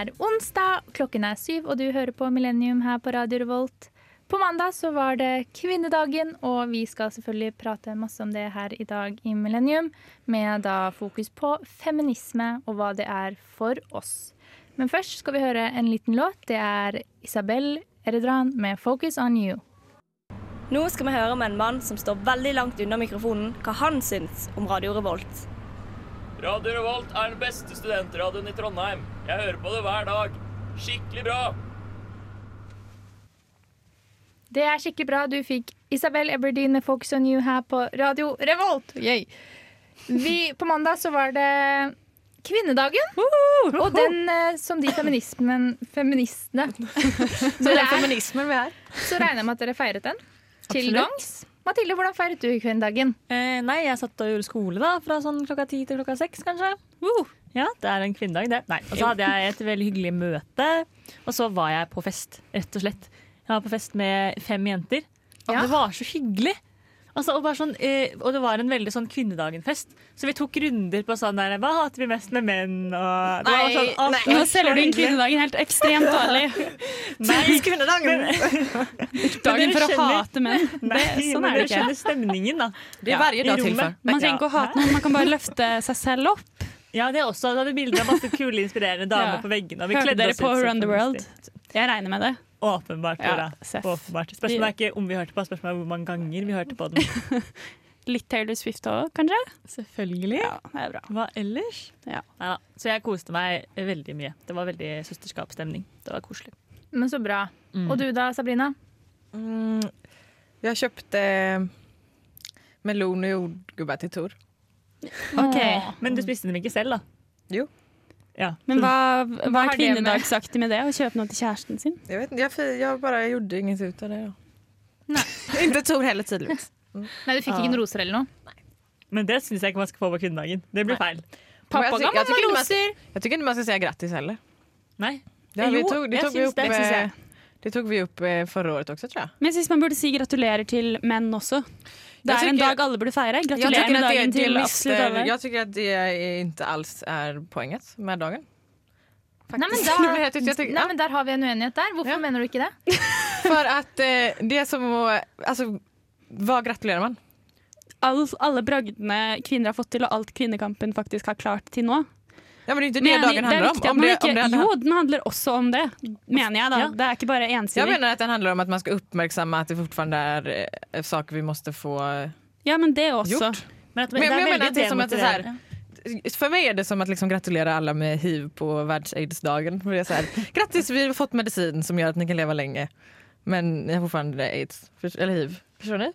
Er onsdag, klokken er syv, og du hører på Millennium her på Radio Revolt. På mandag så var det kvinnedagen, og vi skal selvfølgelig prate masse om det her i dag i Millennium, med da fokus på feminisme og hva det er for oss. Men først skal vi høre en liten låt. Det er Isabel Eredran med 'Focus on You'. Nå skal vi høre med en mann som står veldig langt unna mikrofonen, hva han syns om Radio Revolt. Radio Revolt er den beste studentradioen i Trondheim. Jeg hører på det hver dag. Skikkelig bra. Det er skikkelig bra. Du fikk Isabel Everdeen med 'Focus on You' her på Radio Revolt. Yay. Vi, på mandag så var det kvinnedagen. Og den eh, som de feminismen, feministene Så det er feminismen vi er. Så regner jeg med at dere feiret den til gangs. Mathilde, hvordan feiret du kvinnedagen? Eh, nei, jeg satt og gjorde skole da, fra sånn klokka ti til klokka seks, kanskje. Ja, det er en kvinnedag, det. Nei, Og så hadde jeg et veldig hyggelig møte, og så var jeg på fest, rett og slett. Jeg var på fest med fem jenter, og Ja. det var så hyggelig. Altså, og, bare sånn, eh, og det var en veldig sånn kvinnedagen-fest, så vi tok runder på sånn der Hva hater vi mest med menn? Og det var Nei, sånn, alt nei. Nå selger du inn kvinnedagen helt ekstremt dårlig. Typisk Kvinnedagen! Dagen for å skjønner- hate menn. Det, sånn men er det dere ikke. skjønner stemningen, da. Det er varje i dag til rommet. Man trenger ikke å hate noen, man kan bare løfte seg selv opp. Ja, det er også. Du hadde bilder av masse kule, inspirerende damer Ja. på veggene. og vi Hørte dere oss på Run the World? Jeg regner med det. Åpenbart. Ja. Åpenbart. Spørsmålet er ikke om vi hørte på, spørsmålet er hvor mange ganger vi hørte på den. Litt Taylor Swift òg, kanskje? Selvfølgelig. Ja, det er bra. Hva ellers? Ja. ja. Så jeg koste meg veldig mye. Det var veldig søsterskapsstemning. Det var koselig. Men så bra. Mm. Og du da, Sabrina? Mm, jeg kjøpte melon og jordgubber til Tor. Ok, Men du spiste dem ikke selv, da? Jo. Ja. Men hva, hva er det med- kvinnedagsaktig med det? Å kjøpe noe til kjæresten sin? Jeg, vet, jeg, jeg, bare jeg gjorde ingenting ut av det. Ja. Nei. Ikke Tor heller, tydeligvis. Nei, du fikk ikke noen roser eller noe? Men det syns jeg ikke man skal få på kvinnedagen. Det blir feil. Pappa ga mamma roser! Jeg tycker ikke man skal si grattis heller. Nei. Det, har vi tok, tog, tok vi syns upp, det, tog vi opp eh, förra året også, tror jeg. Men jeg syns man burde si gratulerer til menn også. Det er en dag alle burde feire. Gratulerer med dagen til absolutt alle. Jeg syns at det ikke alls er poenget med dagen. Nei, men, da, nei, men Der har vi en uenighet der. Hvorfor Ja. mener du ikke det? For at eh, det är som må Altså, hva gratulerer man? All, alle bragdene kvinner har fått til, og alt kvinnekampen faktisk har klart til nå. Ja, men det er ikke det dagen det er handlar viktig om. at om, det, ikke, om det jo, den handler også om det, mener jeg. da. Ja. Det er ikke bare ensidig. Jeg mener at den handler om at man skal oppmerksomme at det fortfarande er eh, saker vi måste få gjort. Ja, men det også. gjort. Men, at, Men- det men jeg mener at det er som at det er så her- demotiverende. För mig är det som att liksom gratulera alla med hiv på världs-aids-dagen. Det Grattis, vi har fått medicin som gör att ni kan leva länge. Men ni har fortfarande aids. Eller hiv. Förstår ni?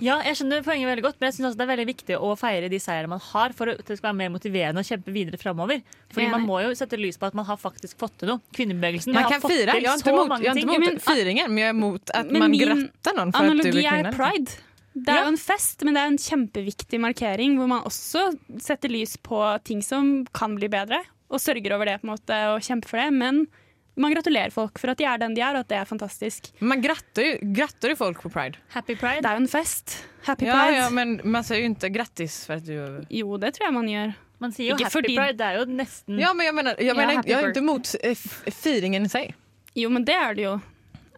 Ja, jeg skjønner poenget veldig godt, men jeg synes også det er veldig viktig å feire de seirene man har, for at det skal være mer motiverende å kjempe videre framover. Fordi man må jo sette lys på at man har faktisk fått til noe. Kvinnebevegelsen Man har kan fått fira. til Jag är så mot, mange jag är inte ting. emot firingen, men jeg er mot at Men man gratter noen for at du du kvinne. Analogi er pride. Det er Ja. jo en fest, men det er en kjempeviktig markering hvor man også setter lys på ting som kan bli bedre, og sørger over det på en måte og kjemper for det. Men man gratulerer folk for at de er den de er, og at det er fantastisk. Man gratter ju, folk på pride. Happy pride. Det er jo en fest. Happy Ja, pride. ja, men man sier jo ikke grattis for at du... Jo, det tror jeg man gjør. Man sier jo Ikke happy fordi- pride, det er jo nesten Ja, men jeg mener, jeg, mener, jeg är birthday. inte emot eh, firingen i seg. Jo, men det er det jo.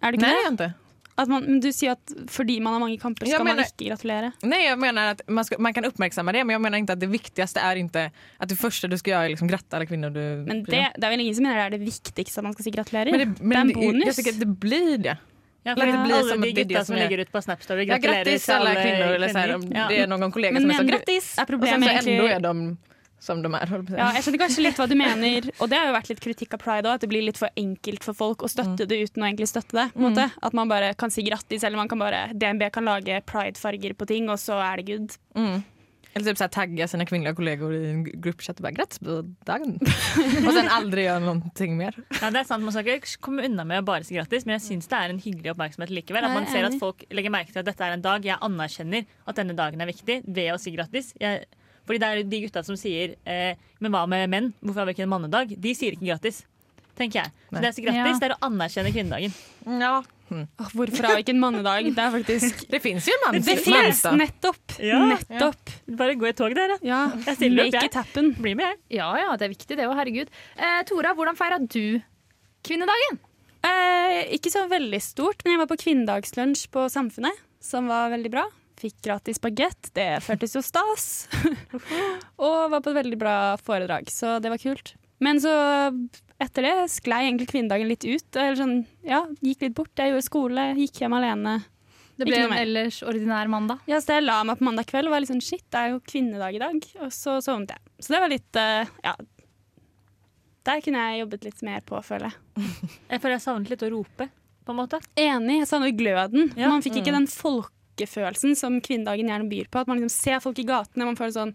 Er det ikke Nei, det? At man, men du sier at fordi man har mange kamper, skal skal man ikke gratulere? Nei, jeg mener at man, skal, man kan oppmerksomme det, men jeg mener ikke at det viktigste er ikke at det første du skal gjøre, er liksom gratta alle kvinner du Men det, det er vel ingen som mener det er det viktigste at man skal si gratulerer. Men det, det er men en det, bonus. Jeg, jeg at det blir det. Ja, for Ja. alle som de gutta som som ligger ute ut på Snapstory, Ja, gratulerer grattis til alla alle kvinner. Eller så här, om. Ja. det er noen kollega Men som er så mener- grattis. er problemet sen så egentlig enda er de som de er, holdt säga. Ja, jeg skjønner kanskje litt hva du mener, og det har jo vært litt kritikk av pride òg, at det blir litt for enkelt for folk å støtte det uten å egentlig støtte det. Måte. At man bare kan si grattis, eller man kan bare DNB kan lage pride-farger på ting, og så er det good. Mm. Eller typ så tagga sine kvinnelige kollegor i en gruppechat og bare grattis på dagen. og sen aldri gjøre noe mer. Ja, det er sant, Man skal ikke komme unna med å bare si grattis, men jeg syns det er en hyggelig oppmerksomhet likevel. At man er ser at folk legger merke til at dette er en dag jeg anerkjenner at denne dagen er viktig, ved å si grattis. Jeg, fordi det er de gutta som sier eh, Men hva med menn? Hvorfor har vi ikke en mannedag? De sier ikke gratis, Tenker jeg. Så Nei. det er så gratis, Ja. det er å anerkjenne kvinnedagen. Ja. Åh, hvorfor har vi ikke en mannedag? Det er faktisk Det fins jo en mannedag. Det fins! mansdag. Nettopp! Ja. Nettopp. Bare gå i tog, dere. Ja, Jeg stiller opp, jeg. it happen. Bli med, jeg. Ja ja, det er viktig det òg, herregud. Eh, Tora, hvordan feira du kvinnedagen? Eh, ikke så veldig stort, men jeg var på kvinnedagslunsj på Samfunnet, som var veldig bra. Fikk gratis bagett, det føltes jo stas. og var på et veldig bra foredrag, så det var kult. Men så etter det sklei egentlig kvinnedagen litt ut. Eller sånn, ja, gikk litt bort. Jeg gjorde skole, gikk hjem alene. Det ble en ellers ordinær mandag. Ja, så jeg la meg på mandag kveld og var litt sånn shit, det er jo kvinnedag i dag. Og så sovnet jeg. Så det var litt eh, ja. Der kunne jeg jobbet litt mer på, føler jeg. Jeg føler jeg savnet litt å rope, på en måte. Enig, jeg savner gløden. Ja. Man fikk ikke den folkefølelsen som kvinnedagen gjerne byr på. At man liksom ser folk i gatene, man føler sånn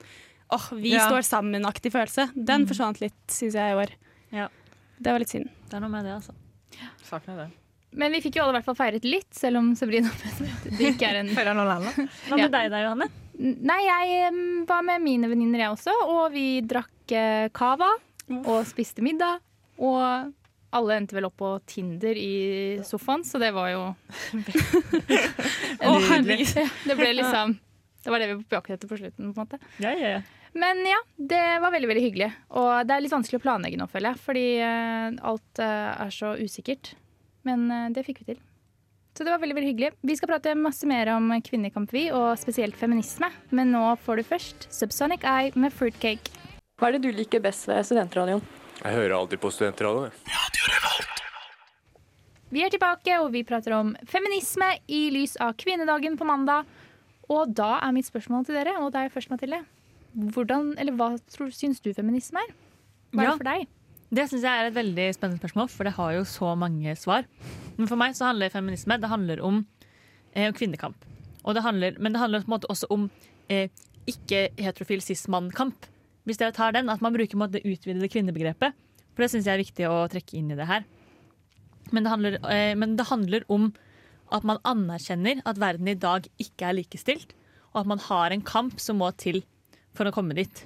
åh, vi Ja. står sammen-aktig følelse. Den forsvant litt, syns jeg, i år. Ja. Det var litt synd. Det er noe med det, altså. Saknar det. Men vi fikk jo alle i hvert fall feiret litt, selv om Sabrina det ikke er en? Hva med Ja. deg da, Johanne? Nei, jeg var med mine venninner, jeg også, og vi drakk eh, cava og spiste middag. Og alle endte vel opp på Tinder i sofaen, så det var jo Å, herregud. Det ble liksom Det var det vi var på jakt etter på slutten, på en måte. Ja, ja, ja. Men ja, det var veldig veldig hyggelig. Og det er litt vanskelig å planlegge nå, føler jeg. Fordi eh, alt eh, er så usikkert. Men eh, det fikk vi til. Så det var veldig veldig hyggelig. Vi skal prate masse mer om kvinnekamp, vi, og spesielt feminisme. Men nå får du først Subsonic Eye med Fruitcake. Hva er det du liker best ved studentradioen? Jeg hører alltid på studentradioen. Vi er tilbake, og vi prater om feminisme i lys av kvinnedagen på mandag. Og da er mitt spørsmål til dere, og deg først, Mathilde. Hvordan, eller hva tror, syns du feminisme er? Hva er Ja. det for deg? Det syns jeg er et veldig spennende spørsmål, for det har jo så mange svar. Men for meg så handler feminisme det handler om eh, kvinnekamp. Og det handler, men det handler på en måte også om eh, ikke-heterofil cis-mann-kamp. Hvis dere tar den, at man bruker det utvidede kvinnebegrepet. For det syns jeg er viktig å trekke inn i det her. Men det, handler, eh, men det handler om at man anerkjenner at verden i dag ikke er likestilt, og at man har en kamp som må til for å komme dit.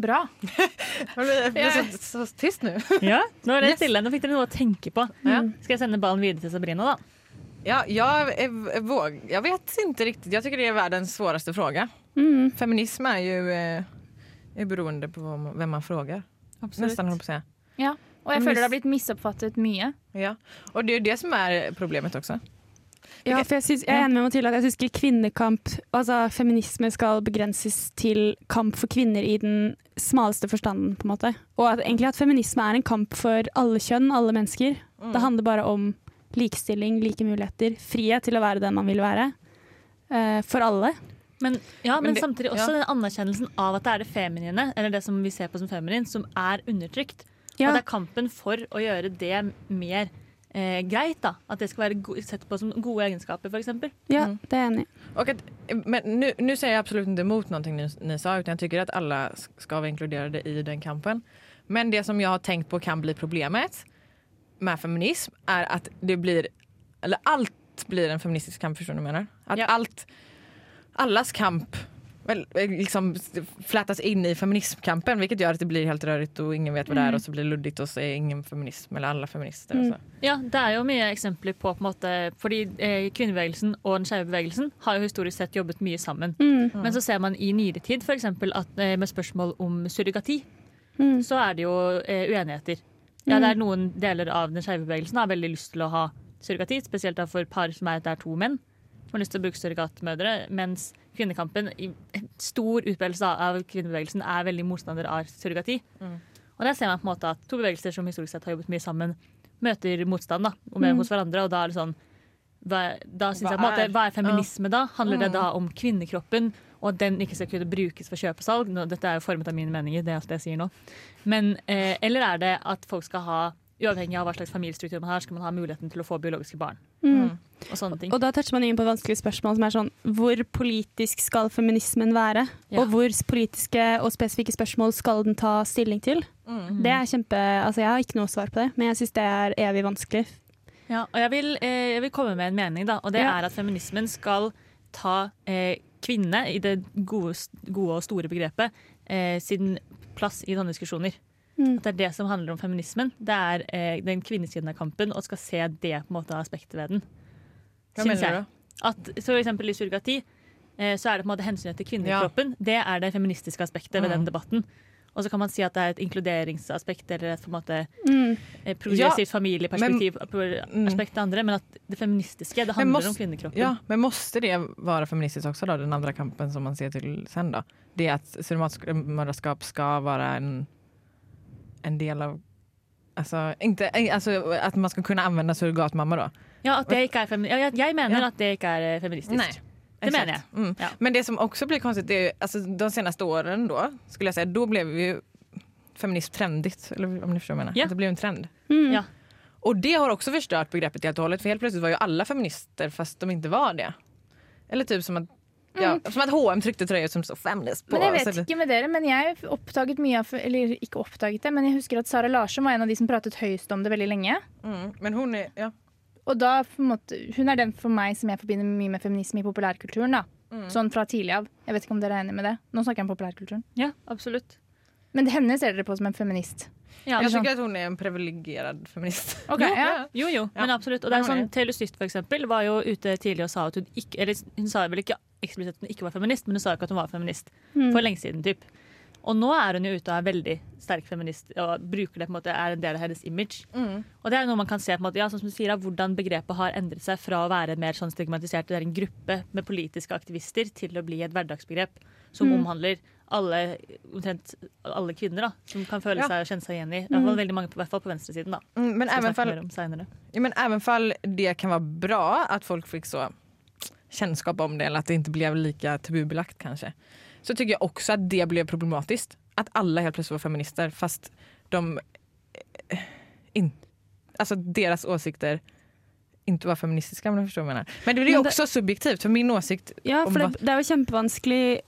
Bra. Jeg ble så, så tyst nå. Ja, Nå er det stille, nå fikk dere noe å tenke på. Ja. Skal jeg sende ballen videre til Sabrina, da? Ja, jag, är, våg, jag vet ikke riktig. Jeg syns det er verdens vanskeligste fråga. Mm. Feminism är ju eh, är beroende på hvem man- vem man frågar. Nästan, håller på säga. Ja. Og jeg føler det har blitt misoppfattet mye. Ja. Och det är jo det som er problemet også. Ja, for jeg, synes, jeg er enig med Mathilde at jeg syns ikke kvinnekamp, altså feminisme, skal begrenses til kamp for kvinner i den smaleste forstanden, på en måte. Og at, egentlig at feminisme er en kamp for alle kjønn, alle mennesker. Det handler bare om likestilling, like muligheter, frihet til å være den man vil være. Uh, for alle. Men, ja, men, Men det- samtidig også ja. den anerkjennelsen av at det er det feminine, eller det som vi ser på som feminin, som er undertrykt. Ja. Og det er kampen for å gjøre det mer eh, greit. da. At det skal være sett på som gode egenskaper, f.eks. Ja, Mm. det er jeg enig i. Och men nå sier jeg absolutt ikke imot noe någonting ni, ni sa uten jeg tycker at alle skal vara inkluderade i den kampen. Men det som jeg har tenkt på kan bli problemet med feminism er at det blir, eller alt blir en feministisk kamp, forstår du hva jeg mener? At Ja. Allas kamp väl, eh, liksom flätas in i feminismkampen vilket gör att det blir helt rörigt och ingen vet vad det er Og så blir det luddigt og så er ingen feminism eller alle feminister. Mm. Ja, det er jo mye eksempler på, på en måte, fordi eh, kvinnebevegelsen og den skeive bevegelsen har jo historisk sett jobbet mye sammen. Mm. Men så ser man i nyere tid f.eks. at eh, med spørsmål om surrogati, Mm. så er det jo eh, uenigheter. Ja, det er Noen deler av den skeive bevegelsen har veldig lyst til å ha surrogati, spesielt da for par som er, der er to menn har lyst til å bruke surrogatmødre, mens kvinnekampen i stor utbredelse av kvinnebevegelsen er veldig motstander av surrogati. Og der ser man på en måte at to bevegelser som historisk sett har jobbet mye sammen, møter motstand da, og med, hos hverandre. Og da er det sånn hva, da synes Hva jeg på en måte, hva er feminisme da? Handler det Mm. da om kvinnekroppen, og at den ikke skal kunne brukes for kjøp og salg? Nå, dette er jo formet av mine meninger, det er alt jeg sier nå. Men, eh, eller er det at folk skal ha, uavhengig av hva slags familiestruktur man har, skal man ha muligheten til å få biologiske barn? Mm. Og sånne ting. Og da toucher man inn på et vanskelig spørsmål som er sånn Hvor politisk skal feminismen være? Ja. Og hvor politiske og spesifikke spørsmål skal den ta stilling til? Mm. Det er kjempe Altså jeg har ikke noe svar på det, men jeg syns det er evig vanskelig. Ja, og jeg vil, eh, jeg vil komme med en mening, da, og det Ja. er at feminismen skal ta eh, kvinne, i det gode, gode og store begrepet, eh, sin plass i sånne diskusjoner. Mm. At det er det som handler om feminismen. Det er eh, den av kampen, og skal se det på en måte aspektet ved den. Syns jeg. At, for eksempel i surrogati, eh, så er det på en måte hensynet til kvinnekroppen. Det er det feministiske aspektet ved Mm. den debatten. Og så kan man si at det er et inkluderingsaspekt eller et på en måte Mm. eh, progressivt familieperspektiv mm. aspekt det andre, men at det feministiske, det handler måste- om kvinnekroppen. Ja, men måste det være feministisk også, da, den andre kampen som man ser til sen då? Det at surrogatmödraskap skal være en, en del av Alltså, inte, alltså att man ska kunna använda surrogatmamma då? Ja, at det ikke er femi ja, jeg, jeg mener Ja. at det ikke er eh, feministisk. Nej. Det Exakt. mener jeg. Mm. Ja. Men det som också blir konstigt, det är, ju- alltså, de senaste åren då, skulle jag säga, då blev ju feminism trendigt. Eller om ni förstår vad jag menar. Ja. Att det blev en trend. Mm. Ja. Och det har också förstört begreppet helt och hållet. För helt plötsligt var ju alla feminister fast de inte var det. Eller typ som att, ja, som et H&M trykte trøye som så feminist på. Men jeg vet ikke med dere, men jeg oppdaget mye av Eller ikke oppdaget det, men jeg husker at Sara Larsson var en av de som pratet høyest om det veldig lenge. Mm. Men hun er, ja. Og da, på en måte, Hun er den for meg som jeg forbinder mye med feminisme i populærkulturen. da. Mm. Sånn fra tidlig av. Jeg vet ikke om dere er enig med det. Nå snakker jeg om populærkulturen. Ja, absolutt. Men henne ser dere på som en feminist. Ja, Jag sånn. tycker att hon är en privilegierad feminist. Okay, Jo, ja. Jo, jo, Ja. men absolutt. Og det er sånn. Taylor Swift for eksempel, var jo ute tidlig og sa at hun ikke Eller hun sa vel ikke eksplisitt at hun ikke var feminist, men hun sa ikke at hun var feminist Mm. for lenge siden. typ. Og nå er hun jo ute og er veldig sterk feminist og bruker det på en måte, er en del av hennes image. Mm. Og det er noe man kan se på en måte, ja, som du sier, da, hvordan begrepet har endret seg fra å være mer sånn stigmatisert, det er en gruppe med politiske aktivister, til å bli et hverdagsbegrep som Mm. omhandler alle, omtrent alle kvinner da, som kan føle Ja. seg og kjenne seg igjen i. I hvert fall veldig mange, i hvert fall på venstresiden. da. Mm, men även fall, ja, men även fall det kan være bra at folk fikk så kännskap om det eller att det inte blev lika tabubelagt kanske. Så tycker jag också att det blev problematiskt. Att alla helt plötsligt var feminister fast de eh, in, alltså deras åsikter ikke var feministiske, menar. Men det blir jo også subjektivt for min åsikt Ja, for det, det er jo kjempevanskelig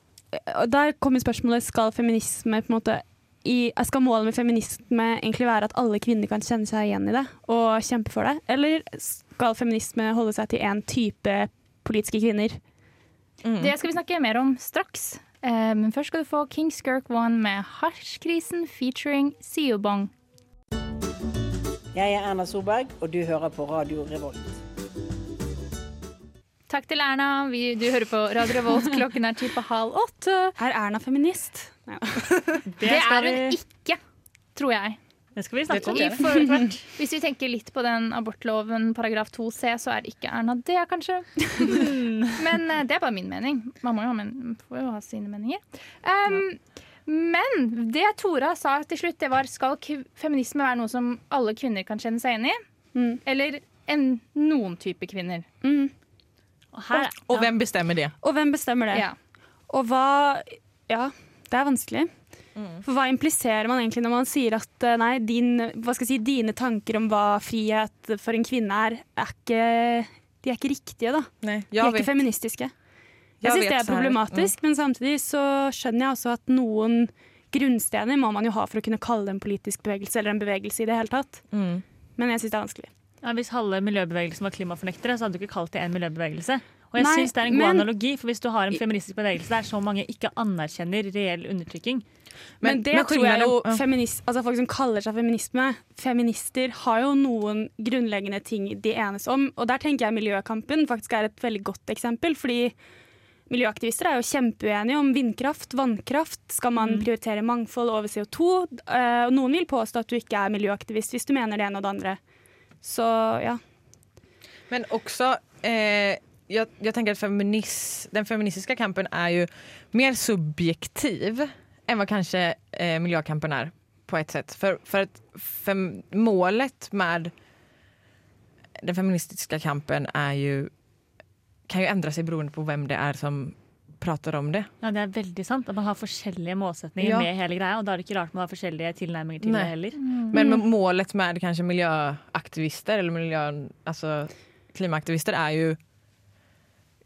og Der kommer spørsmålet skal feminisme på en måte i, Skal målet med feminisme egentlig være at alle kvinner kan kjenne seg igjen i det og kjempe for det? Eller skal feminisme holde seg til én type politiske kvinner? mm. Det skal vi snakke mer om straks. Eh, men først skal du få King Skirk One med Hasjkrisen featuring Siobong. Jeg er Erna Solberg, og du hører på Radio Revolt. Takk til Erna. Vi, du hører på Radio Revolt. Klokken er ti på halv åtte. Er Erna feminist? Nei. Det det er hun vi- ikke, tror jeg. Det skal vi snakke om. For, hvis vi tenker litt på den abortloven paragraf 2c, så er ikke Erna det, kanskje. Men eh, det er bare min mening. Man må jo ha, men, får jo ha sine meninger. Um, Men det Tora sa til slutt, det var skal feminisme være noe som alle kvinner kan kjenne seg igjen i? Mm. Eller en, noen type kvinner? Mm. Og her, Och hvem bestemmer det? Og hvem bestemmer det? Ja. Og hva Ja, det er vanskelig. Mm. For hva impliserer man egentlig når man sier at eh, nei, din, hva skal jeg si, dine tanker om hva frihet for en kvinne er, er ikke, de er ikke riktige, da. Nei, De jag er ikke vet. feministiske. Jeg jeg syns det er problematisk, mm. men samtidig så skjønner jeg også at noen grunnstener må man jo ha for å kunne kalle det en politisk bevegelse, eller en bevegelse i det hele tatt. Mm. Men jeg syns det er vanskelig. ja, hvis halve miljøbevegelsen var klimafornektere, så hadde du ikke kalt det en miljøbevegelse. Og jeg Nei, synes det er en god men- analogi, for hvis du har en feministisk bevegelse der så mange ikke anerkjenner reell undertrykking Men, Men- det men tror jeg jo ja. feminist, altså folk som kaller seg feminisme, feminister har jo noen grunnleggende ting de enes om. Og der tenker jeg miljøkampen faktisk er et veldig godt eksempel. Fordi miljøaktivister er jo kjempeuenige om vindkraft, vannkraft. Skal man Mm. prioritere mangfold over CO2? Eh, og noen vil påstå at du ikke er miljøaktivist hvis du mener det ene og det andre. Så ja. Men også eh, jag, jag tänker att feminis, den feministiska kampen är ju mer subjektiv än vad kanske eh, miljökampen är på ett sätt. För, för att fem, målet med den feministiska kampen är ju, kan ju ändra sig beroende på vem det är som prater om det. Ja, Det er veldig sant. At man har forskjellige målsetninger Ja. med hele greia. Og da er det ikke rart man har forskjellige tilnærminger til Nei. det heller. Men med målet med kanskje miljøaktivister eller miljø, altså, klimaaktivister er ju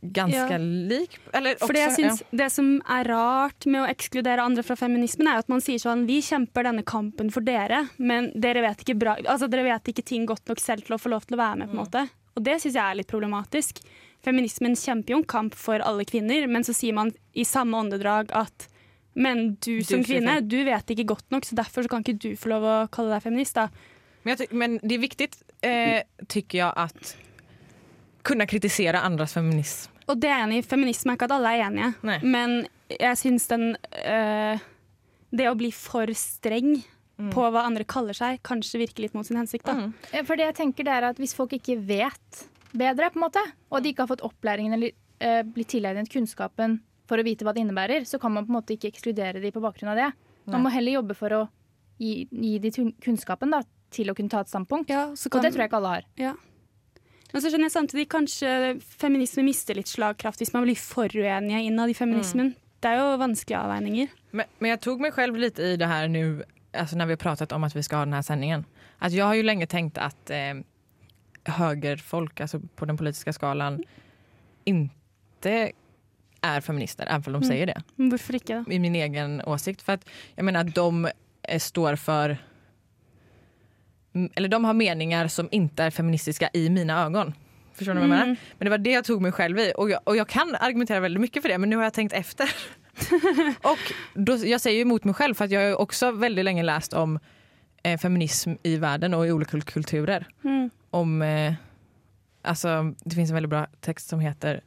ganska Ja. lik. Eller For det, jeg också- syns, det som er rart med å ekskludere andre fra feminismen, er at man sier sånn Vi kjemper denne kampen for dere, men dere vet ikke, bra, altså dere vet ikke ting godt nok selv til å få lov til å være med. på en måte. Og det syns jeg er litt problematisk. Feminismen kjemper jo en kamp for alle kvinner, men så sier man i samme åndedrag at men du som du kvinne, du vet ikke godt nok, så derfor så kan ikke du få lov å kalle deg feminist. da. Men, jag men det är viktigt, eh, tycker jag, att kunna kritisera andras feminism. Og det er jeg enig i. Feminisme er ikke at alle er enige, Nei. men jeg syns den øh, Det å bli for streng Mm. på hva andre kaller seg, kanskje virker litt mot sin hensikt. da. Mm. For det jeg tenker det er at Hvis folk ikke vet bedre, på en måte, og de ikke har fått opplæringen eller øh, blitt tilegnet kunnskapen for å vite hva det innebærer, så kan man på en måte ikke ekskludere de på bakgrunn av det. Man må heller jobbe for å gi, gi de kunnskapen da, til å kunne ta et standpunkt. Ja, så Og det tror jeg ikke alle har. Ja. Men så skjønner jeg samtidig kanskje feminisme mister litt slagkraft hvis man blir for uenige innad i feminismen. Det er jo vanskelige avveininger. Men, men jeg tog meg selv litt i det her nå, altså når vi har pratet om at vi skal ha denne sendingen. At jeg har jo lenge tenkt at eh, högerfolk, alltså på den politiske skalan, ikke er feminister, även om de sier det. Hvorfor ikke, da? I min egen åsikt. För att jag menar att de står för Mm, eller de har meningar som inte är feministiska i mina ögon. Förstår ni vad jag menar? Men det var det jag tog mig själv i. Och jag, och jag kan argumentera väldigt mycket för det, men nu har jag tänkt efter. och då, jag säger emot mig själv, för att jag har också väldigt länge läst om eh, feminism i världen och i olika kulturer. Mm. Om, eh, alltså, det finns en väldigt bra text som heter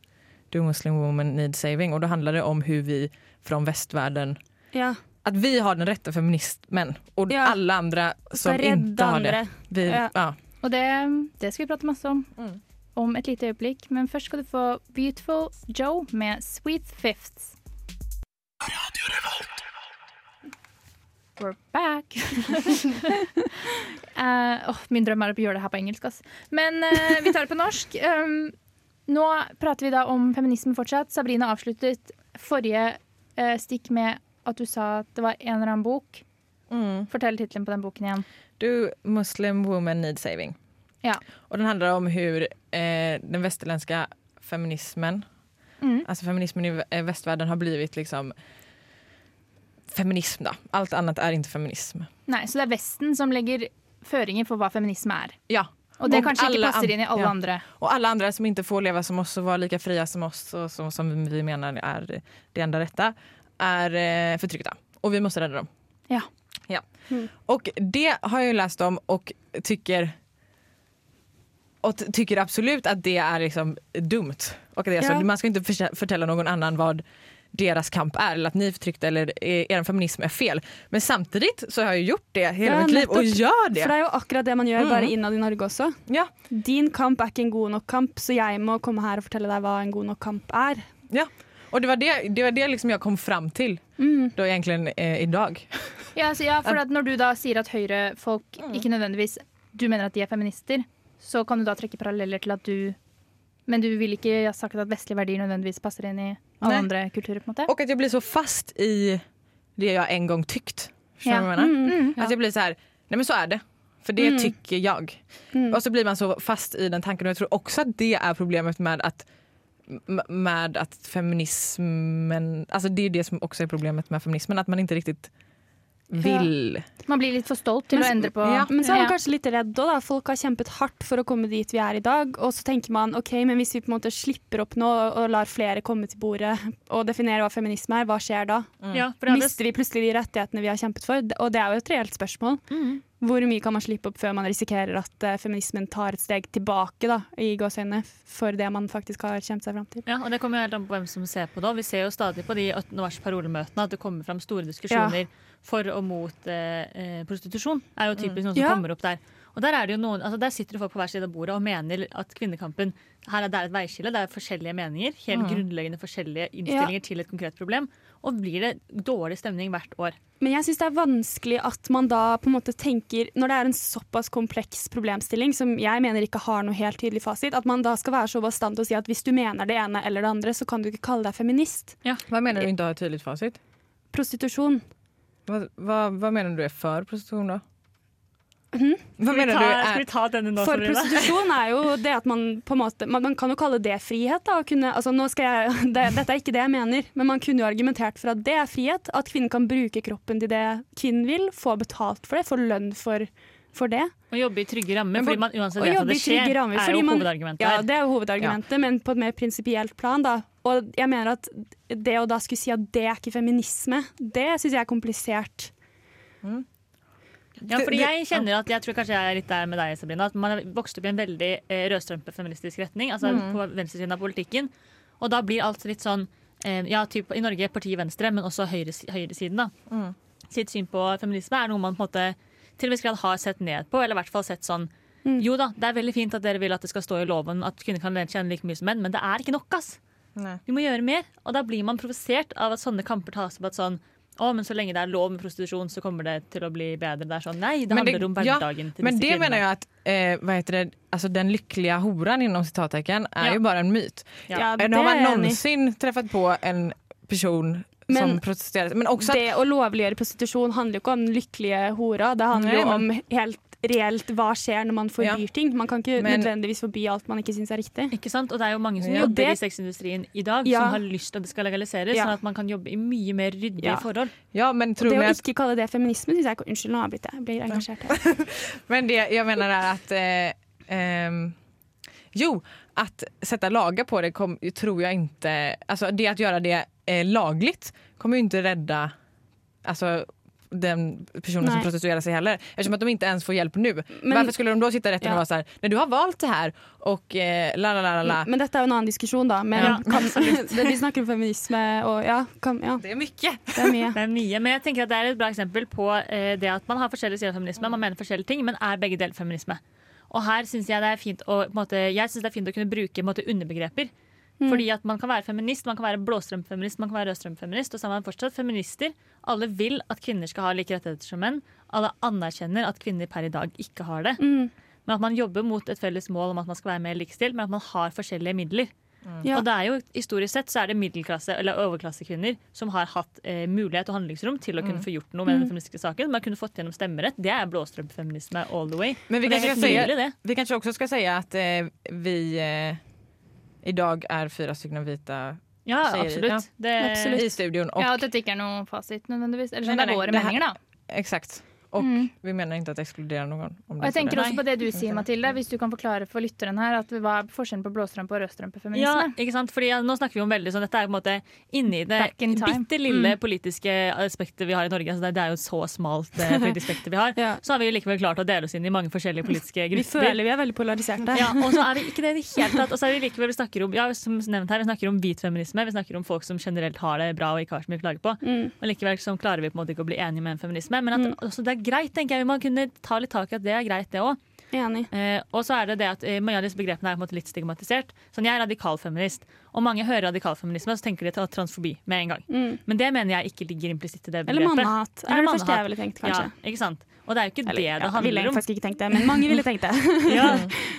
Do Muslim Woman Need Saving och då handlar det om hur vi från västvärlden Ja. Att vi har den rätta feminismen och Ja. alla andra som Skal inte har har det. Vi, Ja. ja. Og det, det skal vi prate masse om Mm. om et lite øyeblikk. Men først skal du få Beautiful Joe med Sweet Fifths. We're back. uh, oh, min drøm er å gjøre det her på engelsk. Ass. Men uh, vi tar det på norsk. Um, nå prater vi da om feminisme fortsatt. Sabrina avsluttet forrige uh, stikk med at du sa at det var en eller annen bok. Mm. Fortell tittelen på den boken igjen. Do Muslim Woman Need Saving. Ja. Og den handler om hvordan eh, den västerländska feminismen, Mm. Altså feminismen i eh, har blivit liksom feminism da. Alt annet er ikke feminism. Nei, Så det er Vesten som legger føringer for hva feminisme er. Ja. Og det Og kanskje ikke passer inn i alle ja. andre. Og alle andre som ikke får leve som oss og være like frie som oss og som, som vi mener er det enda rätta är eh, förtryckta. Och vi måste rädda dem. Ja. ja. Mm. Och det har jag ju läst om och tycker och tycker absolut att det är liksom dumt. Och det är Ja. så, man ska inte förtälla någon annan vad deras kamp är eller att ni är förtryckta eller er er feminism är fel. Men samtidigt så har jag gjort det hela Ja, mitt liv och gjør gör For det. det er jo akkurat det man gjør, Mm. bare innad i Norge også. Ja. Din kamp er ikke en god nok kamp, så jeg må komme her og fortelle deg hva en god nok kamp er. Och det var det, det, var det liksom jeg kom fram til Mm. da egentlig eh, idag. Ja, altså, ja, for at Når du da sier at høyrefolk ikke nødvendigvis Du mener at de er feminister, så kan du da trekke paralleller til at du Men du vil ikke ha sagt at vestlige verdier nødvendigvis passer inn i alle Nei. andre kulturer? på en måte? Og at jeg blir så fast i det jeg en gang tykt. Skjønner du Ja. hva jeg mener? Mm, Mm, At jeg blir sånn Nei, nej men så er det. For det Mm. tycker jeg. Mm. Og så blir man så fast i den tanken Og jeg tror også at det er problemet med att m- med att feminismen, alltså det är det som också är problemet med feminismen, att man inte riktigt Ja. Man blir litt for stolt til Men- å endre på ja, Men så er man Ja. kanskje litt redd òg, da. Folk har kjempet hardt for å komme dit vi er i dag. Og så tenker man OK, men hvis vi på en måte slipper opp nå og lar flere komme til bordet og definere hva feminisme er, hva skjer da? Ja, for Mister vi plutselig de rettighetene vi har kjempet for? Og det er jo et reelt spørsmål. Mm. Hvor mye kan man slippe opp før man risikerer at eh, feminismen tar et steg tilbake da, i gåseøynene for det man faktisk har kjempet seg fram til? Ja, og Det kommer jo helt an på hvem som ser på det. Vi ser jo stadig på de 18. mars parolemøtene at det kommer fram store diskusjoner for og mot eh, eh, prostitusjon. er jo typisk noe som Ja. kommer opp der. Og der, er det jo noen, altså der sitter folk på hver side av bordet og mener at kvinnekampen her er, det et veiskille. Det er forskjellige meninger. Helt grunnleggende forskjellige innstillinger til et konkret problem. Og blir det dårlig stemning hvert år. Men jeg syns det er vanskelig at man da på en måte tenker Når det er en såpass kompleks problemstilling som jeg mener ikke har noe helt tydelig fasit, at man da skal være så bastant og si at hvis du mener det ene eller det andre, så kan du ikke kalle deg feminist. Ja. Hva mener du ikke har tydelig fasit? Prostitusjon. Hva, hva, hva mener du er for prostitusjon, då? Mhm. Skal vi, menar ta, du skal vi ta denne nå, For prostitusjon er jo det at man på en måte Man, man kan jo kalle det frihet, da. å Kunne, altså nå skal jeg, det, dette er ikke det jeg mener, men man kunne jo argumentert for at det er frihet. At kvinnen kan bruke kroppen til det kvinnen vil, få betalt for det, få lønn for, for det. Å jobbe i trygge rammer, for- fordi man uansett vet at det skjer, rammer, er jo man- hovedargumentet Ja, det er jo hovedargumentet, men på et mer prinsipielt plan, da. Og jeg mener at det å da skulle si at det er ikke feminisme, det syns jeg er komplisert. Ja, fordi jeg kjenner at jeg tror kanskje jeg er litt der med deg, Sabrina. At man har vokst opp i en veldig eh, rødstrømpe feministisk retning. Altså Mm. på venstresiden av politikken. Og da blir alt litt sånn eh, Ja, typ, i Norge partiet Venstre, men også høyres, høyresiden, da. Mm. Sitt syn på feminisme er noe man på en måte til en viss grad har sett ned på, eller i hvert fall sett sånn Mm. Jo da, det er veldig fint at dere vil at det skal stå i loven at kvinner kan tjene like mye som menn, men det er ikke nok, ass. Nei. Vi må gjøre mer. Og da blir man provosert av at sånne kamper tas opp. At sånn å, men så lenge det er lov med prostitusjon, så kommer det til å bli bedre. Det er sånn, nei, det handler det- om ja, hverdagen til Men det kvinnene. mener jeg at eh, hva heter det, altså den lykkelige horan inom citattecken er Ja. jo bare en myt. Ja. Ja, det har man noensinne träffat på en person Men- som protesterer. Men också att, Det å lovliggjøre prostitusjon handler jo ikke om den lykkelige hora. Det handler jo om helt reelt hva skjer når man forbyr Ja. ting. Man kan ikke Men- nødvendigvis forby alt man ikke syns er riktig. Ikke sant? Og det er jo mange som Ja. jobber Det- i sexindustrien i dag Ja. som har lyst til at det skal legaliseres, Ja. sånn at man kan jobbe i mye mer ryddige Ja. forhold. ja, men Og tror det ni å att, ikke kalle det feminisme syns jeg ikke Unnskyld, nå avbryter jeg. Jeg blir engasjert her. men det jeg mener er at eh, um, jo, att sätta lagar på det kom, tror jag inte, alltså det att göra det eh, lagligt kommer ju inte rädda alltså, den personen som Nej. prostituerar sig heller. Eftersom att de inte ens får hjälp nu. Men- Varför skulle de då sitta i rätten Ja. och vara så här, när du har valt det här och eh, la la la la. Men dette er jo en annen diskusjon, da. Men Ja, kan, det, vi snakker om feminisme og ja, kan, ja, Det är mycket. det er mye. Det er mye, men jeg tenker at det er et bra eksempel på eh, det at man har forskjellige sider av feminisme, man mener forskjellige ting, men er begge deler feminisme. Og her synes jeg det er fint å, måte, jeg synes det er fint å kunne bruke måte, underbegreper. Fordi at Man kan være feminist, man kan være blåstrømfeminist, man kan være rødstrømfeminist. Og så er man fortsatt feminister. Alle vil at kvinner skal ha like rettigheter som menn. Alle anerkjenner at kvinner per i dag ikke har det. Mm. Men at man jobber mot et felles mål om at man skal være mer likestilt, men at man har forskjellige midler. Ja. Og det er jo, Historisk sett så er det middelklasse eller overklassekvinner som har hatt eh, mulighet og handlingsrom til å kunne få gjort noe med den feministiske saken. Man kunne fått gjennom stemmerett. Det er blåstrømfeminisme all the way. Men vi kanskje, det. vi kanskje også skal si at eh, vi eh, idag er fyra stykker vita Ja, absolutt. ja. Det, Absolutt. i studion. Og, Ja, At dette ikke er noe fasit nødvendigvis. Eller sånn, Nei, det er nei, våre meninger, da. Exakt. Och Mm. vi ikke at det ekskluderer noen Om Og jeg tenker også på det du sier, Mathilde, hvis du kan forklare for lytteren her at hva er forskjellen på blåstrømpe og ja, ikke sant? Fordi ja, Nå snakker vi om veldig sånn, Dette er på en måte inni det in bitte lille Mm. politiske aspektet vi har i Norge. Altså det, det er jo så smalt eh, politisk spekter vi har. Ja. Så har vi likevel klart å dele oss inn i mange forskjellige politiske grupper. Vi føler vi er veldig polariserte. Ja, og så er vi ikke det i det hele tatt. Og så er vi likevel vi snakker om ja, som nevnt her, vi snakker om hvit feminisme. Vi snakker om folk som generelt har det bra og ikke har så mye å klage på. Mm. Og likevel så klarer vi på en måte ikke å bli enige med en feminisme. Men at, også det er greit, tenker jeg. Vi må kunne ta litt tak i at det er greit, det òg. Eh, og så er det det at eh, mange av disse begrepene er på en måte litt stigmatisert. Sånn, Jeg er radikalfeminist, og mange hører radikalfeminisme og så tenker de til transfobi med en gang. Mm. Men det mener jeg ikke ligger implisitt i det begrepet. Eller mannehat. Er det første jeg ville tenkt, kanskje. Ja, ikke sant? Og det er jo ikke Eller, det det ja, handler jeg om. faktisk ikke tenkt det, men mange ville tenkt det. Ja,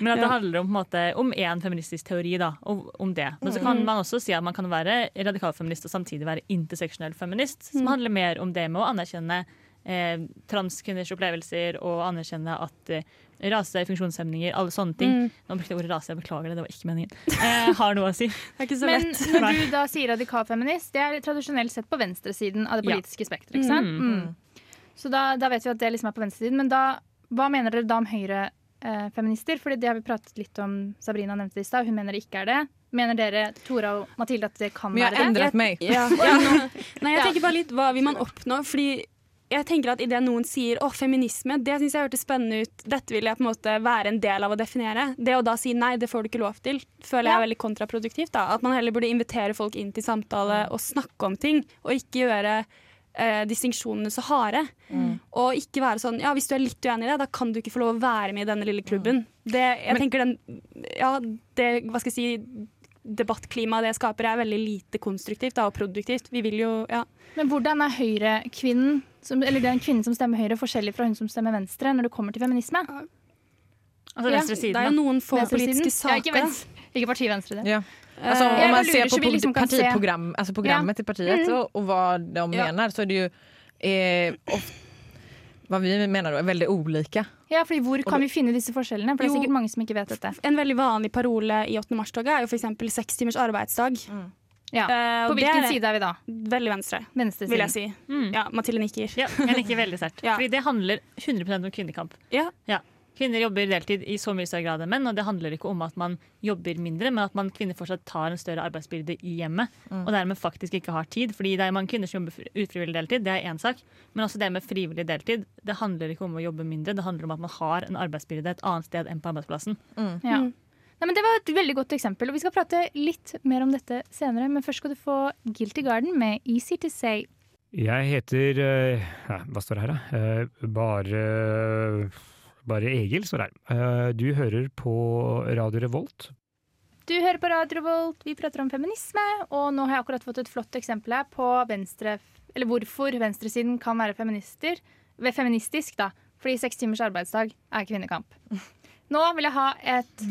men at det handler om, på en måte, om én feministisk teori, da. Og, om det. Men så kan man også si at man kan være radikalfeminist og samtidig være interseksjonell feminist, som handler mer om det med å anerkjenne eh, transkvinners opplevelser og anerkjenne at eh, rase, funksjonshemninger, alle sånne ting Mm. Nå brukte jeg ordet rase, jeg beklager det, det var ikke meningen. Eh, har noe å si. Det er ikke så Men lett. når du da sier radikalfeminist, det er tradisjonelt sett på venstresiden av det Ja. politiske spekteret. ikke sant? Mm. Så da, da vet vi at det liksom er på venstresiden. Men da, hva mener dere da om høyrefeminister? feminister? Fordi det har vi pratet litt om. Sabrina nevnte det i stad. Hun mener det ikke er det. Mener dere, Tora og Mathilde, at det kan være det? være har det? meg. mig. Ja. Ja. Nei, jeg tenker bare litt hva vil man oppnå? Fordi jeg tenker at Idet noen sier å, feminisme, det syns jeg hørtes spennende ut. Dette vil jeg på en måte være en del av å definere. Det å da si nei, det får du ikke lov til, føler jeg er veldig kontraproduktivt. da. At man heller burde invitere folk inn til samtale og snakke om ting, og ikke gjøre eh, distinksjonene så harde. Og ikke være sånn ja, hvis du er litt uenig i det, da kan du ikke få lov å være med i denne lille klubben. Det, jeg tenker den, ja, det, hva skal jeg si, debattklimaet det skaper er veldig lite konstruktivt da, og produktivt. Vi vil jo, ja. Men hvordan er høyrekvinnen, som- eller en kvinne som stemmer høyre, forskjellig fra hun som stemmer venstre når det kommer til feminisme? Altså Ja, Det er jo noen få politiske saker. Ja, ikke, venstre, ikke parti venstre. Det. Ja. Altså, om, Eh, man ser på liksom partiprogram, alltså programmet til partiet mm. og, og, hva de Ja. menar så er det jo eh, of, hva vi mener da, er veldig ulike. Ja, fordi Hvor kan vi finne disse forskjellene? For det er Jo. sikkert mange som ikke vet dette. En veldig vanlig parole i 8. mars-toget er jo f.eks. seks timers arbeidsdag. Ja. Uh, På hvilken er side er vi da? Veldig venstre, venstre vil jeg si. Mm. Ja, Mathilde nikker. Ja, jeg nikker veldig sterkt. Ja. Fordi det handler 100% om kvinnekamp. Ja. Kvinner jobber deltid i så mye større grad enn menn, og det handler ikke om at man jobber mindre, men at man kvinner fortsatt tar en større arbeidsbyrde i hjemmet, og dermed faktisk ikke har tid. Fordi det er mange kvinner som jobber fri- ufrivillig deltid, det er én sak, men også det med frivillig deltid. Det handler ikke om å jobbe mindre, det handler om at man har en arbeidsbyrde et annet sted enn på arbeidsplassen. Ja. Nei, men Det var et veldig godt eksempel, og vi skal prate litt mer om dette senere. Men først skal du få Guilty Garden med Easy to Say. Jeg heter uh, Hva står det her, da? Uh, bare Bare Egil står det her. Uh, Du hører på Radio Revolt. Du hører på Radio Revolt, vi prater om feminisme, og nå har jeg akkurat fått et flott eksempel her på venstre, eller hvorfor venstresiden kan være feminister, feministisk, da. Fordi seks timers arbeidsdag er kvinnekamp. Nå vil jeg ha et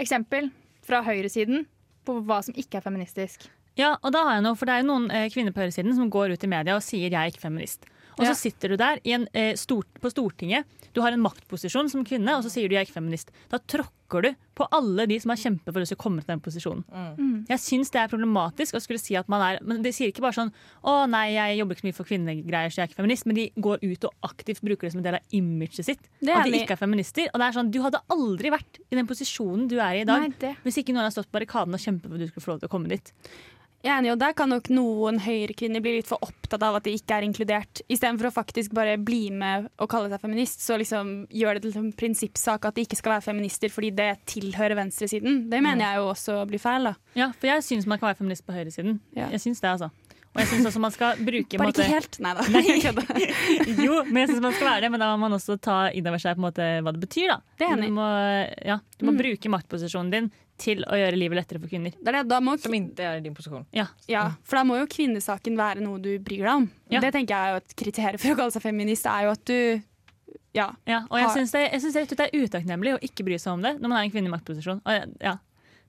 eksempel fra høyresiden på hva som ikke er feministisk. Ja, og da har jeg noe, for det er jo noen eh, kvinner på høyresiden som går ut i media og sier 'jeg er ikke feminist'. Og så sitter du der i en, eh, stort, på Stortinget, du har en maktposisjon som kvinne, og så sier du 'jeg er ikke feminist'. Da tråkker du på alle de som har kjempet for å skulle komme til den posisjonen. Mm. Jeg syns det er problematisk å skulle si at man er Men de sier ikke bare sånn 'Å nei, jeg jobber ikke så mye for kvinnegreier, så jeg er ikke feminist', men de går ut og aktivt bruker det som en del av imaget sitt. At de ikke er feminister. Og det er sånn, du hadde aldri vært i den posisjonen du er i i dag Nei, hvis ikke noen har stått på barrikaden og kjempet for at du skulle få lov til å komme dit. Jeg er enig, og Der kan nok noen høyrekvinner bli litt for opptatt av at de ikke er inkludert. Istedenfor å faktisk bare bli med og kalle seg feminist, så liksom gjør det til en prinsippsak at de ikke skal være feminister fordi det tilhører venstresiden. Det mener jeg jo også blir feil. da. Ja, for jeg syns man kan være feminist på høyresiden. Ja. Jeg syns det, altså. Og jeg syns også man skal bruke Bare ikke måte- helt. Nei da. Jo, men jeg syns man skal være det, men da må man også ta inn over seg på en måte hva det betyr. da. Det er enig. Du må, ja, du må Mm. bruke maktposisjonen din til å gjøre livet lettere for kvinner. Det er det, da må, Som ikke er din posisjon. Ja, ja, for da må jo kvinnesaken være noe du bryr deg om. Ja. Det tenker jeg er jo et kriterium for å kalle seg feminist. er jo at du ja, ja Og jeg syns det, synes det er utakknemlig å ikke bry seg om det når man er en kvinne i maktposisjon. Og ja,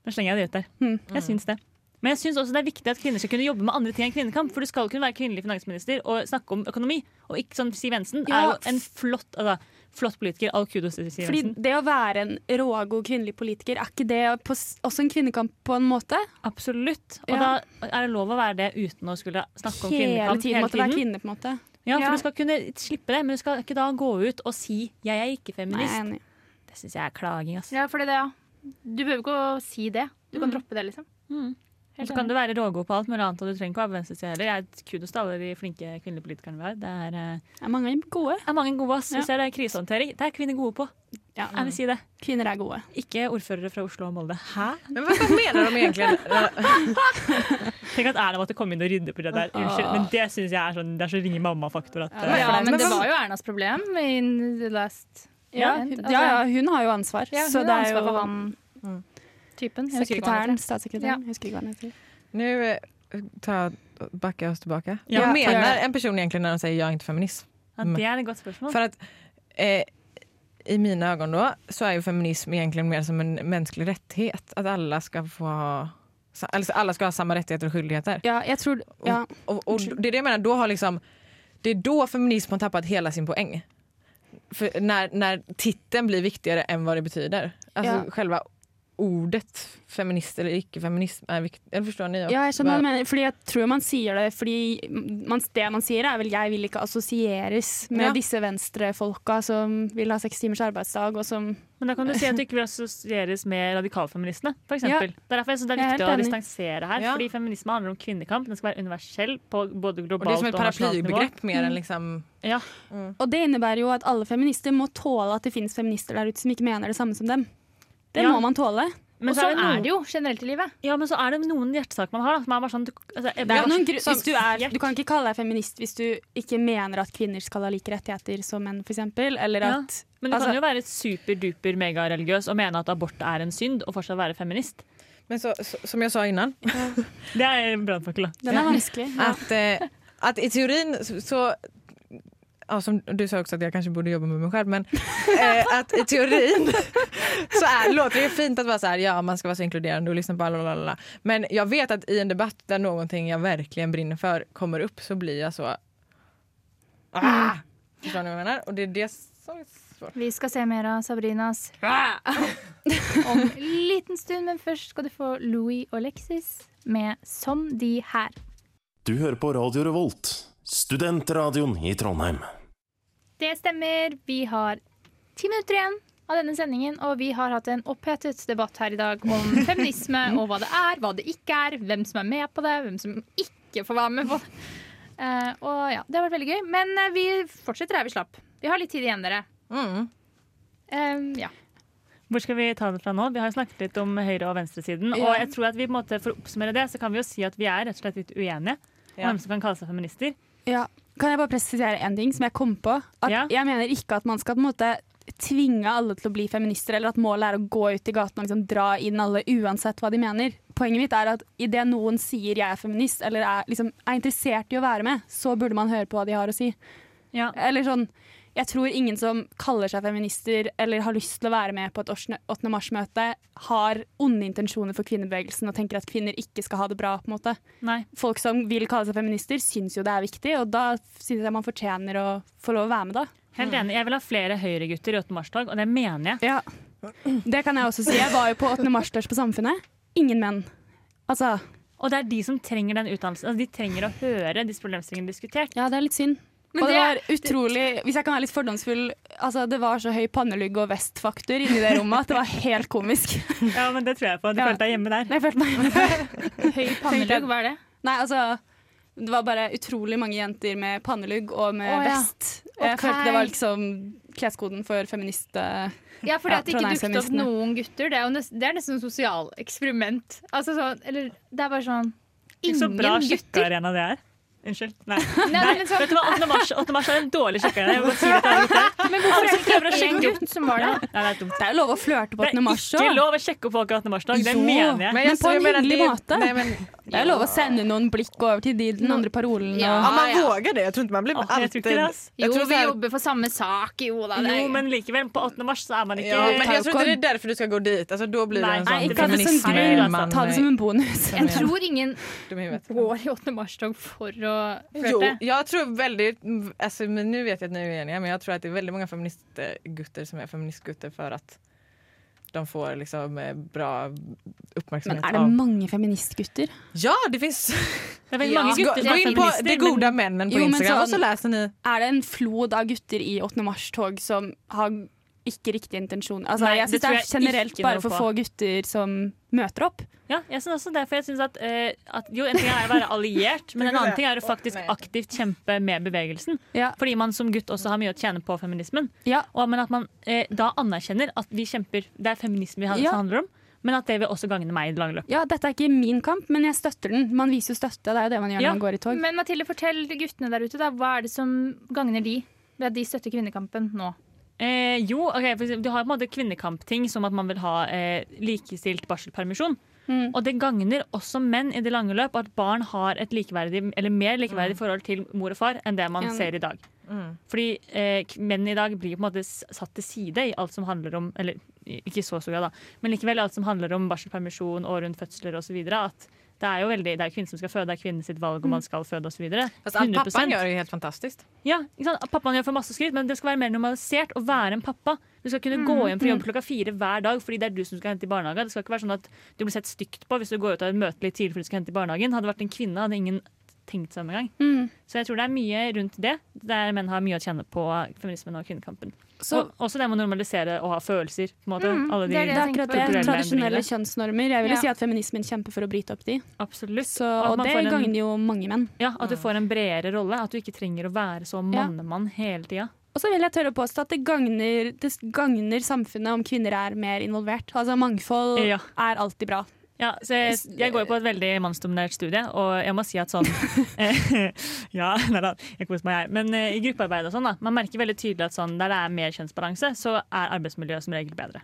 Nå slenger jeg det ut der. Mm. Jeg syns det. Men jeg syns også det er viktig at kvinner skal kunne jobbe med andre ting enn kvinnekamp. For du skal kunne være kvinnelig finansminister og snakke om økonomi. Og ikke sånn Siv Jensen er jo en flott, altså, flott politiker. All kudos til Siv Fordi Jensen. det å være en rågod kvinnelig politiker, er ikke det på, også en kvinnekamp på en måte? Absolutt. Og Ja. da er det lov å være det uten å skulle snakke om Hele kvinnekamp tiden hele måtte være kvinne, på en måte. Ja, for Ja. Du skal kunne slippe det, men du skal ikke da gå ut og si 'jeg er ikke feminist'. Nei. Det syns jeg er klaging. altså. Ja, for det, ja. Du behøver ikke å si det. Du kan Mm. droppe det, liksom. Mm. Helt Så kan du være rågod på alt mulig annet, og du trenger ikke å være venstreside heller. Jeg er kudos til alle de flinke kvinnelige politikerne vi har. Det er, uh, er mange gode. er mange gode. ass. Ja. Vi ser det er krisehåndtering. Det er kvinner gode på. Ja, Jeg vil si det. Kvinner er gode. Ikke ordførere fra Oslo og Molde. Hæ? Men hva mener de egentlig? Tenk at Erna måtte komme inn og rydde på det der. Unnskyld, men det syns jeg er sånn Det er så ringe mamma-faktor at Ja, Ja, men det var jo Ernas problem in the last Ja, ja, ja, hun har jo ansvar. Ja, så hun det har er ansvar jo for han. Typen. Han sekretæren, statssekretæren. Ja. Husker ikke hva han heter. Nå eh, ta, jeg oss tilbake. Ja, Hva mener en person egentlig når de sier 'jeg er ikke feminist? Ja, det er et godt spørsmål. For at eh, i mine øyne da, så er jo feminism egentlig mer som en menneskelig rettighet. At alle skal få ha, altså, alle skal ha samme rettigheter og skyldigheter. Ja, jeg tror ja. og, og, og, det er det jeg mener, da har liksom, det er da feminism har tappet hele sin poeng. For når, når tittelen blir viktigere enn hva det betyder. Alltså Ja. själva ordet feminist eller ikke feminist er viktig. Eller forstår ni? ja, jeg skjønner hva du mener. Fordi jeg tror man sier det fordi man, det man sier, er vel 'jeg vil ikke assosieres med Ja. disse venstrefolka som vil ha seks timers arbeidsdag', og som Men da kan du si at du ikke vil assosieres med radikalfeministene. For eksempel. Det er derfor jeg synes det er er viktig å enig. distansere her. Ja. Fordi feminisme handler om kvinnekamp. Den skal være universell på både globalt og nasjonalt globalt Og det og nasjonalt nivå. paraplybegrep mer enn än liksom... Ja. Og det innebærer jo at alle feminister må tåle at det finnes feminister der ute som ikke mener det samme som dem. Det Ja. må man tåle. Men Og så sånn noen- er det jo generelt i livet. Ja, men så er det noen hjertesaker man har. Da, som er bare sånn, altså, gru som- hvis du, er, du kan ikke kalle deg feminist hvis du ikke mener at kvinner skal ha like rettigheter som menn, f.eks. Eller Ja. at Men du Altså- kan jo være superduper megareligiøs og mene at abort er en synd, og fortsatt være feminist. Men så, så, som jeg sa innan, Det er en brannfakkel, da. Den er vanskelig. Ja. At, uh, at i teorien så, så ja, som du sa också att jag kanske borde jobba med mig själv men eh, att i teorin så är, låter det ju fint att vara så här, ja man ska vara så inkluderande och lyssna på alla, alla. Men jag vet att i en debatt där någonting jag verkligen brinner för kommer upp så blir jag så ah! Förstår ni vad jag menar? Och det är det som är svårt. Vi skal se mer av Sabrinas om en liten stund, men først skal du få Louis og Lexis med 'Som de her'. Du hører på Radio Revolt, studentradioen i Trondheim. Det stemmer. Vi har ti minutter igjen av denne sendingen, og vi har hatt en opphetet debatt her i dag om feminisme og hva det er, hva det ikke er, hvem som er med på det, hvem som ikke får være med på det. Uh, og ja, Det har vært veldig gøy. Men uh, vi fortsetter her vi slapp. Vi har litt tid igjen, dere. Mm. Eh, ja. Hvor skal vi ta det fra nå? Vi har jo snakket litt om høyre- og venstresiden. Ja. Og jeg tror at vi på en måte, For å oppsummere det, så kan vi jo si at vi er rett og slett litt uenige om hvem som kan kalle seg feminister. Ja. Kan jeg bare presisere en ting som jeg kom på? At Jeg mener ikke at man skal på en måte tvinge alle til å bli feminister, eller at målet er å gå ut i gaten og liksom dra inn alle uansett hva de mener. Poenget mitt er at idet noen sier jeg er feminist, eller er, liksom, er interessert i å være med, så burde man høre på hva de har å si. Eller sånn jeg tror ingen som kaller seg feminister eller har lyst til å være med på et 8. mars-møte, har onde intensjoner for kvinnebevegelsen og tenker at kvinner ikke skal ha det bra. på en måte. Nei. Folk som vil kalle seg feminister, syns jo det er viktig, og da syns jeg man fortjener å få lov å være med, da. Helt enig. Jeg vil ha flere høyregutter i 8. mars-tog, og det mener jeg. Ja. Det kan jeg også si. Jeg var jo på 8. mars-tørs på Samfunnet. Ingen menn. Altså Og det er de som trenger den utdannelsen. Altså, de trenger å høre disse problemstillingene diskutert. Ja, det er litt synd. Men og det det- var utrolig, Hvis jeg kan være litt fordomsfull, altså det var så høy pannelugg og vestfaktor inni det rommet at det var helt komisk. Ja, men det tror jeg på. Du Ja. følte deg hjemme der. Jeg følte meg hjemme der. Høy pannelugg, hva er det? Nei, altså det var bare utrolig mange jenter med pannelugg og med Å, ja. vest. Jeg Ok. følte det var liksom kleskoden for feminist... Ja, fordi at det ikke dukket opp noen gutter, det er jo nesten, det er nesten et sosialeksperiment. Altså sånn, eller det er bare sånn Ikke så Ingen bra gutter. sjekkearena det er. Unnskyld. Nei. Nei, Nei, men sånn- Vet du hva, 8. mars, 8. mars er en dårlig sjekker. Jeg må si det til alle gutter. Men hvorfor er det ikke én gutt som var det? Nei, det er dumt. Det er jo lov å flørte på 8. mars Det er ikke lov å sjekke opp folk 8. mars. Det mener jeg. men, på en hyggelig måte. Nei, men- det er lov å sende noen blikk over til de, den andre parolen. Ja, ja man våger det. Jeg tror ikke man blir alltid... det. Jo, vi er... jobber for samme sak. Jo da. Jo, men likevel, på 8. mars så er man ikke Ja, men jeg tror ikke det er derfor du skal gå dit. Altså, da blir det en sånn alltså. man- Ta det som en bonus. jeg tror ingen går i 8. mars-tog for å Jo, jeg tror veldig altså, men Nå vet jeg at ni er uenige, men jeg tror at det er veldig mange feministgutter som er feministgutter for at de får liksom bra oppmerksomhet. Men er det mange feministgutter? Ja, det fins! Det Ja. Gå, gutter som gå är in på De gode mennene männen på Jo, men Instagram och sånn- så leser ni. Er det en flod av gutter i 8. mars-tog som har ikke riktig intensjon? Altså, Nei, jeg syns det det er generelt bare for få gutter som møter opp. Ja, jeg synes også det, for jeg synes at, uh, at Jo, en ting er å være alliert, men en annen ting er å faktisk aktivt kjempe med bevegelsen. Fordi man som gutt også har mye å tjene på feminismen. Og, men at man uh, da anerkjenner at vi kjemper Det er feminisme vi Ja. handler om, men at det vil også gagne meg i det lange løp. Ja, dette er ikke min kamp, men jeg støtter den. Man viser jo støtte. Det er jo det man gjør Ja. når man går i tog. Men Mathilde, fortell guttene der ute, da, hva er det som gagner de ved at de støtter kvinnekampen nå? Eh, jo, ok, for eksempel, Du har på en måte kvinnekampting som at man vil ha eh, likestilt barselpermisjon. Mm. Og det gagner også menn i det lange løp at barn har et likeverdig, eller mer likeverdig forhold til mor og far enn det man Ja. ser i dag. Fordi eh, menn i dag blir på en måte satt til side i alt som handler om Eller ikke så så stor grad, da, men likevel i alt som handler om barselpermisjon og rundt fødsler osv. At det er jo veldig, det er kvinnen som skal føde, det er kvinnen sitt valg om man skal føde osv. Allt pappaen gjør ju helt fantastisk. Ja? Pappaen gjør for masse skryt, men det skal være mer normalisert å være en pappa. Du skal kunne Mm, gå hjem fra jobb mm. klokka fire hver dag fordi det er du som skal hente i barnehagen. Det skal ikke være sånn at du blir sett stygt på hvis du går ut av et møte litt tidlig fordi du skal hente i barnehagen. Hadde det vært en kvinne, hadde ingen tenkt seg om engang. Mm. Så jeg tror det er mye rundt det, der menn har mye å kjenne på feminismen og kvinnekampen. Så- og også det med å normalisere og ha følelser. Mm, de det er det, akkurat det. Tradisjonelle kjønnsnormer. Jeg vil Ja. si at feminismen kjemper for å bryte opp de. Absolutt. Så, Og og det gagner jo mange menn. Ja, At du får en bredere rolle. At du ikke trenger å være så Ja. mannemann hele tida. Og så vil jeg tørre å påstå at det gagner, det gagner samfunnet om kvinner er mer involvert. Altså Mangfold Ja. er alltid bra. Ja, så jeg, jeg går jo på et veldig mannsdominert studie, og jeg må si at sånn Ja, nei da, jeg koser meg, jeg. Men eh, i gruppearbeid og sånn, da, man merker veldig tydelig at sånn, der det er mer kjønnsbalanse, så er arbeidsmiljøet som regel bedre.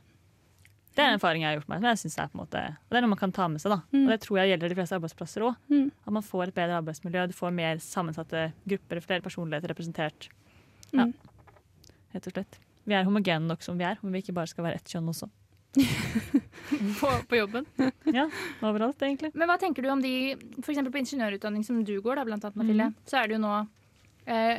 Det er en erfaring jeg har gjort meg, som jeg synes er på en måte Og det er noe man kan ta med seg, da. Mm. Og det tror jeg gjelder de fleste arbeidsplasser òg. Mm. At man får et bedre arbeidsmiljø, du får mer sammensatte grupper, flere personligheter representert. Ja, Mm. rett og slett. Vi er homogene nok som vi er, men vi ikke bare skal være ett kjønn også. På, på jobben? Ja, overalt egentlig. Men hva tenker du om de, f.eks. på ingeniørutdanning som du går, da, blant annet, Mathilde, Mm. så er det jo nå eh,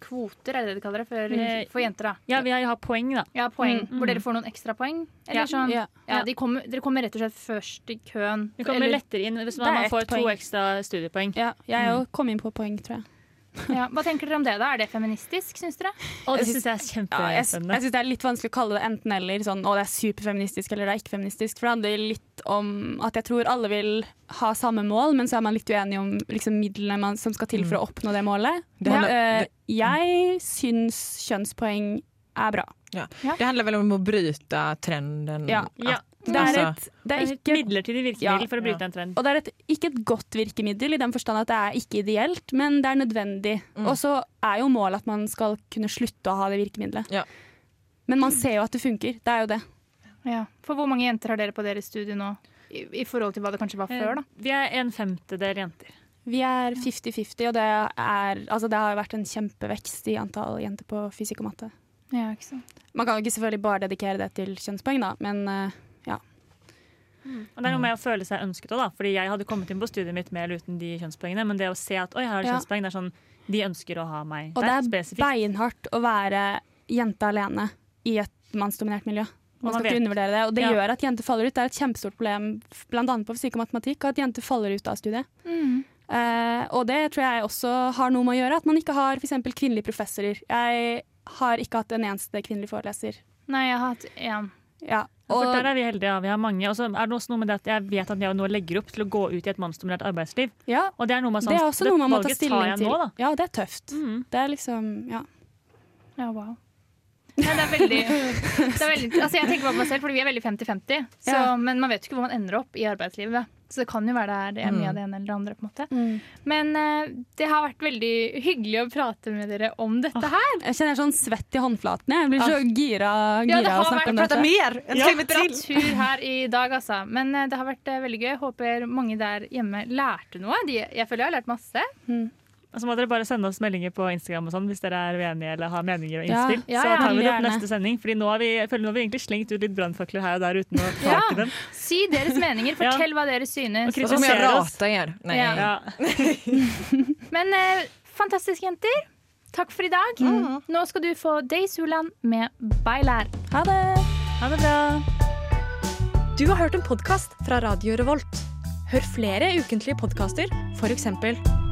kvoter, er det det de kaller det, for, Eh, for jenter, da. Ja, vi har poeng, da. Ja, poeng. Mm. Hvor dere får noen ekstra poeng? Eller Ja. sånn? Ja. Ja, de kommer, dere kommer rett og slett først i køen. Du kommer Eller- lettere inn hvis man, man får to ekstra studiepoeng. Ja, jeg òg kom inn på poeng, tror jeg. Ja, hva tenker dere om det, da? Er det feministisk, syns dere? Og det Jeg syns jeg er Ja, jeg syns det er litt vanskelig å kalle det enten-eller. Sånn, å, det er superfeministisk eller det er ikke feministisk. For det handler litt om at jeg tror alle vil ha samme mål, men så er man litt uenig om liksom, midlene man, som skal til for å oppnå det målet. Det handler- Eh, jeg syns kjønnspoeng er bra. Ja. Det handler vel om å bryte trenden? Ja. at- Det er altså- et, det er ikke midlertidig virkemiddel for å bryte en trend. Og det er et, ikke et godt virkemiddel i den forstand at det er ikke ideelt, men det er nødvendig. Mm. Og så er jo målet at man skal kunne slutte å ha det virkemiddelet. Men man ser jo at det funker. Det er jo det. Ja. For hvor mange jenter har dere på deres studie nå? I, I forhold til hva det kanskje var før, da? Vi er en femtedel jenter. Vi er 50-50, og det, er, altså det har vært en kjempevekst i antall jenter på fysikk og matte. Ja, ikke sant. Man kan jo ikke selvfølgelig bare dedikere det til kjønnspoeng, da, men ja. Og det er noe med å føle seg ønsket òg, da. Fordi jeg hadde kommet inn på studiet mitt med eller uten de kjønnspoengene, men det å se at oi, her har Ja. kjønnspoeng, det er sånn de ønsker å ha meg Og det er spesifikt. beinhardt å være jente alene i et mannsdominert miljø. Man man skal ikke undervurdere det. Og det Ja. gjør at jenter faller ut. Det er et kjempestort problem bl.a. på fysikk og matematikk at jenter faller ut av studiet. Mm. Uh, og det tror jeg også har noe med å gjøre. At man ikke har f.eks. kvinnelige professorer. Jeg har ikke hatt en eneste kvinnelig foreleser. Nei, jeg har hatt én. Ja, For der er vi heldige, ja. Vi har mange. Og så er det også noe med det at jeg vet at jeg nå legger opp til å gå ut i et mannsdominert arbeidsliv. Ja, Og det er noe med sånn, det er også noe man må ta stilling til. Nå. Ja, det er tøft. Det er liksom Ja. Ja, wow. Nei, det er veldig, det er veldig altså Jeg tenker på meg selv, fordi vi er veldig 50-50. Ja. Men man vet jo ikke hvor man ender opp i arbeidslivet. Så det kan jo være det er mye Mm. av det ene eller det andre. på en måte. Men uh, det har vært veldig hyggelig å prate med dere om dette her. Jeg kjenner sånn svett i håndflatene. Jeg blir så gira, gira Ja, det av å snakke vært, om dette. en temperatur her i dag, altså. Men uh, det har vært uh, veldig gøy. Jeg Håper mange der hjemme lærte noe. De, jeg føler jeg har lært masse. Og så må dere bare sende oss meldinger på Instagram og sånn hvis dere er uenige eller har meninger og Ja, ja, ja, så tar vi det opp neste sending. Fordi nå har vi, jeg føler nå har vi egentlig slengt ut litt brannfakler her og der uten å ta Ja. i dem. Si deres meninger. Fortell hva dere synes. Og kritisere oss. Men eh, fantastisk, jenter. Takk for i dag. Nå skal du få Days Uland med Bailar. Ha det! Ha det bra. Du har hørt en podkast fra Radio Revolt. Hør flere ukentlige podkaster, f.eks.